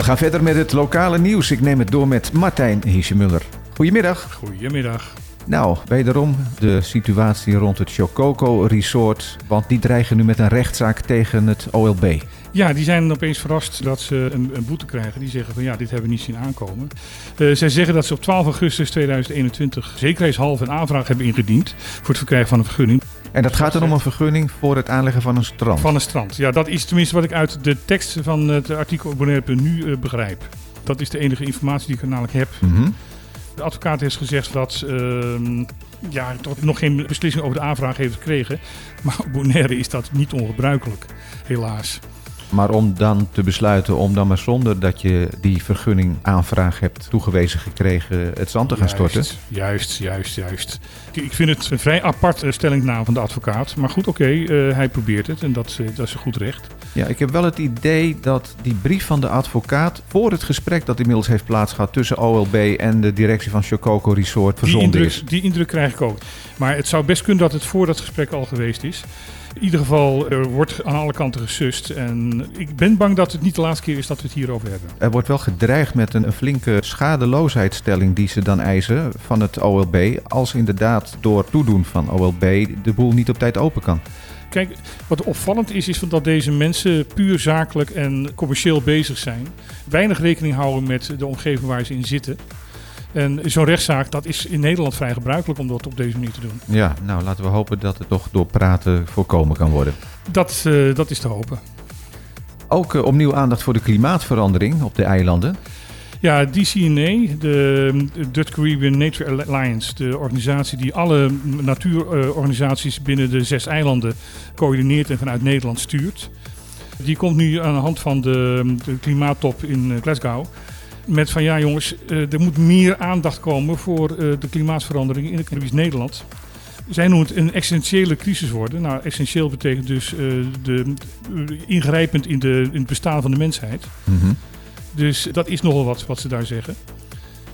We gaan verder met het lokale nieuws. Ik neem het door met Martijn Hiesemuller. Goedemiddag. Goedemiddag. Nou, wederom de situatie rond het Chococo Resort. Want die dreigen nu met een rechtszaak tegen het OLB. Ja, die zijn opeens verrast dat ze een, een boete krijgen. Die zeggen van ja, dit hebben we niet zien aankomen. Uh, zij zeggen dat ze op 12 augustus 2021 zekerheidshalve een aanvraag hebben ingediend voor het verkrijgen van een vergunning. En dat gaat dan om een vergunning voor het aanleggen van een strand? Van een strand, ja. Dat is tenminste wat ik uit de tekst van het artikel nu uh, begrijp. Dat is de enige informatie die ik namelijk heb. Mm -hmm. De advocaat heeft gezegd dat uh, ja, toch nog geen beslissing over de aanvraag heeft gekregen. Maar op Bonaire is dat niet ongebruikelijk, helaas. Maar om dan te besluiten om dan maar zonder dat je die vergunning aanvraag hebt toegewezen gekregen het zand te gaan storten? Juist, juist, juist. Ik vind het een vrij apart stellingname van de advocaat. Maar goed, oké, okay, uh, hij probeert het en dat, uh, dat is goed recht. Ja, ik heb wel het idee dat die brief van de advocaat voor het gesprek dat inmiddels heeft plaatsgehad tussen OLB en de directie van Chococo Resort verzonden die indruk, is. Die indruk krijg ik ook. Maar het zou best kunnen dat het voor dat gesprek al geweest is. In ieder geval, er wordt aan alle kanten gesust. En ik ben bang dat het niet de laatste keer is dat we het hierover hebben. Er wordt wel gedreigd met een, een flinke schadeloosheidstelling die ze dan eisen van het OLB. Als inderdaad door toedoen van OLB de boel niet op tijd open kan. Kijk, wat opvallend is, is dat deze mensen puur zakelijk en commercieel bezig zijn. Weinig rekening houden met de omgeving waar ze in zitten. En zo'n rechtszaak, dat is in Nederland vrij gebruikelijk om dat op deze manier te doen. Ja, nou laten we hopen dat het toch door praten voorkomen kan worden. Dat, uh, dat is te hopen. Ook uh, opnieuw aandacht voor de klimaatverandering op de eilanden. Ja, DCNA, de Dutch Caribbean Nature Alliance, de organisatie die alle natuurorganisaties binnen de zes eilanden coördineert en vanuit Nederland stuurt. Die komt nu aan de hand van de, de klimaattop in Glasgow met van ja jongens, uh, er moet meer aandacht komen voor uh, de klimaatverandering in het Caribisch Nederland. Zij noemen het een essentiële crisis worden. Nou, essentieel betekent dus uh, de, ingrijpend in, de, in het bestaan van de mensheid. Mm -hmm. Dus dat is nogal wat wat ze daar zeggen.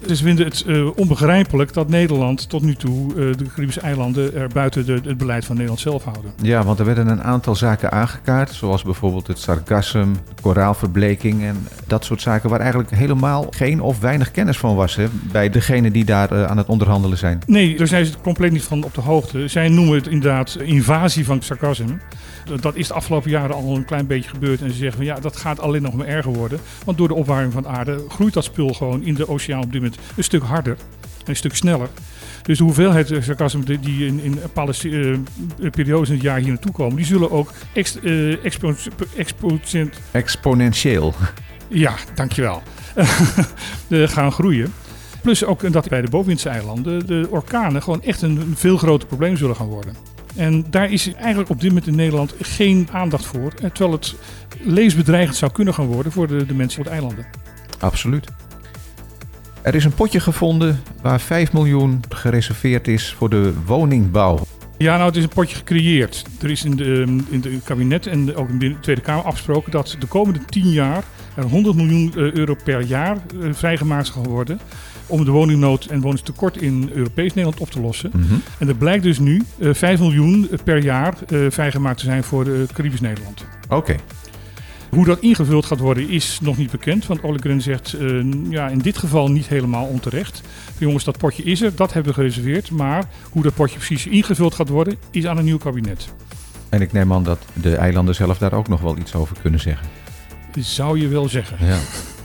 Dus vinden het uh, onbegrijpelijk dat Nederland tot nu toe uh, de Caribische eilanden er buiten de, het beleid van Nederland zelf houden. Ja, want er werden een aantal zaken aangekaart, zoals bijvoorbeeld het sargassum, koraalverbleking en dat soort zaken waar eigenlijk helemaal geen of weinig kennis van was hè, bij degenen die daar uh, aan het onderhandelen zijn. Nee, daar zijn ze compleet niet van op de hoogte. Zij noemen het inderdaad invasie van sargassum. Dat is de afgelopen jaren al een klein beetje gebeurd. En ze zeggen van ja, dat gaat alleen nog maar erger worden. Want door de opwarming van de aarde groeit dat spul gewoon in de oceaan op dit moment een stuk harder. Een stuk sneller. Dus de hoeveelheid sarcasme die in, in bepaalde uh, periodes in het jaar hier naartoe komen, die zullen ook ex, uh, expo, expo, exponentieel. Ja, dankjewel. gaan groeien. Plus ook dat bij de bovenwindse eilanden de orkanen gewoon echt een, veel groter probleem zullen gaan worden. En daar is eigenlijk op dit moment in Nederland geen aandacht voor. Terwijl het levensbedreigend zou kunnen gaan worden voor de, de mensen op de eilanden. Absoluut. Er is een potje gevonden waar 5 miljoen gereserveerd is voor de woningbouw. Ja, nou, het is een potje gecreëerd. Er is in de, in de kabinet en ook in de Tweede Kamer afgesproken dat de komende 10 jaar er 100 miljoen euro per jaar vrijgemaakt zal worden om de woningnood en woningstekort in Europees Nederland op te lossen. Mm -hmm. En er blijkt dus nu uh, 5 miljoen per jaar vrijgemaakt te zijn voor Caribisch Nederland. Oké. Okay. Hoe dat ingevuld gaat worden is nog niet bekend. Want Olegren zegt ja, in dit geval niet helemaal onterecht. Jongens, dat potje is er, dat hebben we gereserveerd. Maar hoe dat potje precies ingevuld gaat worden, is aan een nieuw kabinet. En ik neem aan dat de eilanden zelf daar ook nog wel iets over kunnen zeggen. Zou je wel zeggen. Ja.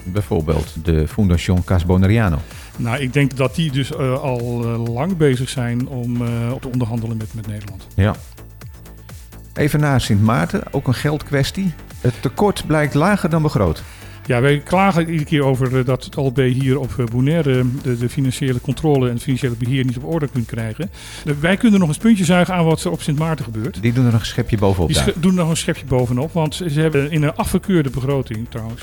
Bijvoorbeeld de Fundación Cas Bonaireano. Nou, ik denk dat die dus uh, al uh, lang bezig zijn om te onderhandelen met, met Nederland. Ja. Even naar Sint Maarten, ook een geldkwestie. Het tekort blijkt lager dan begroot. Ja, wij klagen iedere keer over dat het OLB hier op Bonaire de, de, financiële controle en het financiële beheer niet op orde kunt krijgen. Wij kunnen nog een puntje zuigen aan wat er op Sint Maarten gebeurt. Die doen er nog een schepje bovenop. Die doen er nog een schepje bovenop, want ze hebben in een afgekeurde begroting trouwens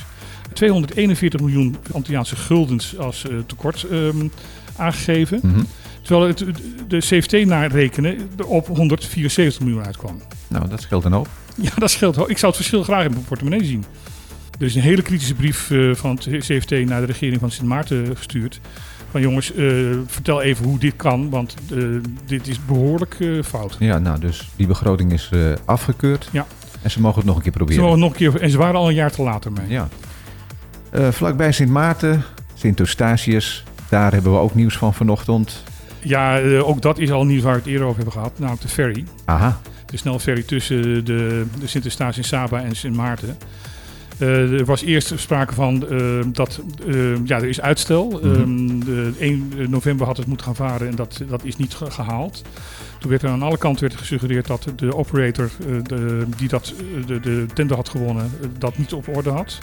241 miljoen Antilliaanse guldens als uh, tekort um, aangegeven. Mm -hmm. Terwijl het, de CFT naar rekenen op 174 miljoen uitkwam. Nou, dat scheelt een hoop. Ja, dat scheelt. Ik zou het verschil graag in mijn portemonnee zien. Er is een hele kritische brief uh, van het CFT naar de regering van Sint Maarten gestuurd. Van jongens, uh, vertel even hoe dit kan, want uh, dit is behoorlijk fout. Ja, nou, dus die begroting is afgekeurd. Ja. En ze mogen het nog een keer proberen. Ze mogen nog een keer, en ze waren al een jaar te later mee. Ja. Vlakbij Sint Maarten, Sint Eustatius, daar hebben we ook nieuws van vanochtend. Ja, ook dat is al nieuws waar we het eerder over hebben gehad, namelijk de ferry. Aha. De snelferry tussen de, de Sint Eustatius in Saba en Sint Maarten. Uh, er was eerst sprake van uh, dat uh, ja, er is uitstel. Mm -hmm. 1 november had het moeten gaan varen en dat, dat is niet ge gehaald. Toen werd er aan alle kanten werd gesuggereerd dat de operator de, die dat, de, de tender had gewonnen, dat niet op orde had.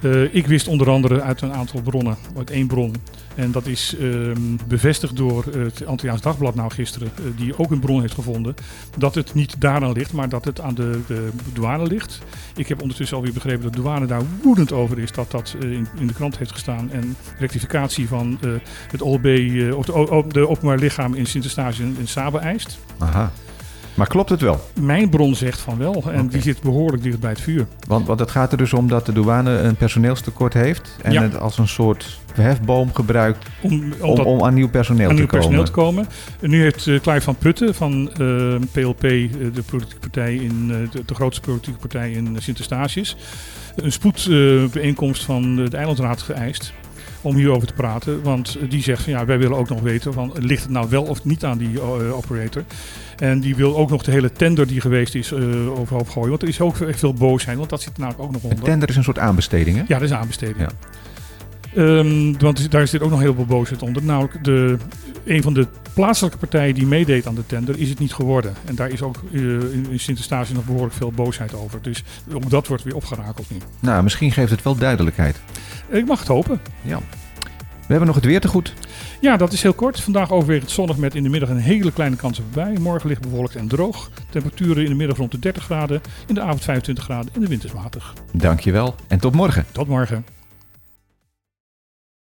Uh, ik wist onder andere uit een aantal bronnen, uit één bron, en dat is uh, bevestigd door het Antilliaans Dagblad nou gisteren, uh, die ook een bron heeft gevonden, dat het niet daaraan ligt, maar dat het aan de, de douane ligt. Ik heb ondertussen alweer begrepen dat de douane daar woedend over is dat dat uh, in, in, de krant heeft gestaan en rectificatie van het OLB, of de, openbaar lichaam in Sint-Eustatius in, in Saba eist. Aha. Maar klopt het wel? Mijn bron zegt van wel. En okay. die zit behoorlijk dicht bij het vuur. Want, want het gaat er dus om dat de douane een personeelstekort heeft. En ja. het als een soort hefboom gebruikt om, om, aan nieuw personeel, aan te, nieuw komen. personeel te komen. En nu heeft uh, Clive van Putten van uh, PLP, uh, de politieke partij in, de, de, grootste politieke partij in Sint-Eustatius, een spoedbijeenkomst van de eilandraad geëist om hierover te praten. Want die zegt van ja, wij willen ook nog weten van ligt het nou wel of niet aan die uh, operator. En die wil ook nog de hele tender die geweest is uh, overhoop gooien. Want er is ook veel boosheid, want dat zit er namelijk ook nog onder. Een tender is een soort aanbesteding hè? Ja, dat is aanbesteding. Ja. Um, want daar zit ook nog heel veel boosheid onder. Namelijk de, een van de plaatselijke partijen die meedeed aan de tender is het niet geworden. En daar is ook uh, in, in Sint-Eustatius nog behoorlijk veel boosheid over. Dus ook dat wordt weer opgerakeld nu. Nou, misschien geeft het wel duidelijkheid. Ik mag het hopen. Ja. We hebben nog het weer te goed. Ja, dat is heel kort. Vandaag overwegend zonnig met in de middag een hele kleine kans op voorbij. Morgen ligt bewolkt en droog. Temperaturen in de middag rond de 30 graden. In de avond 25 graden. En de wind is matig. Dankjewel en tot morgen. Tot morgen.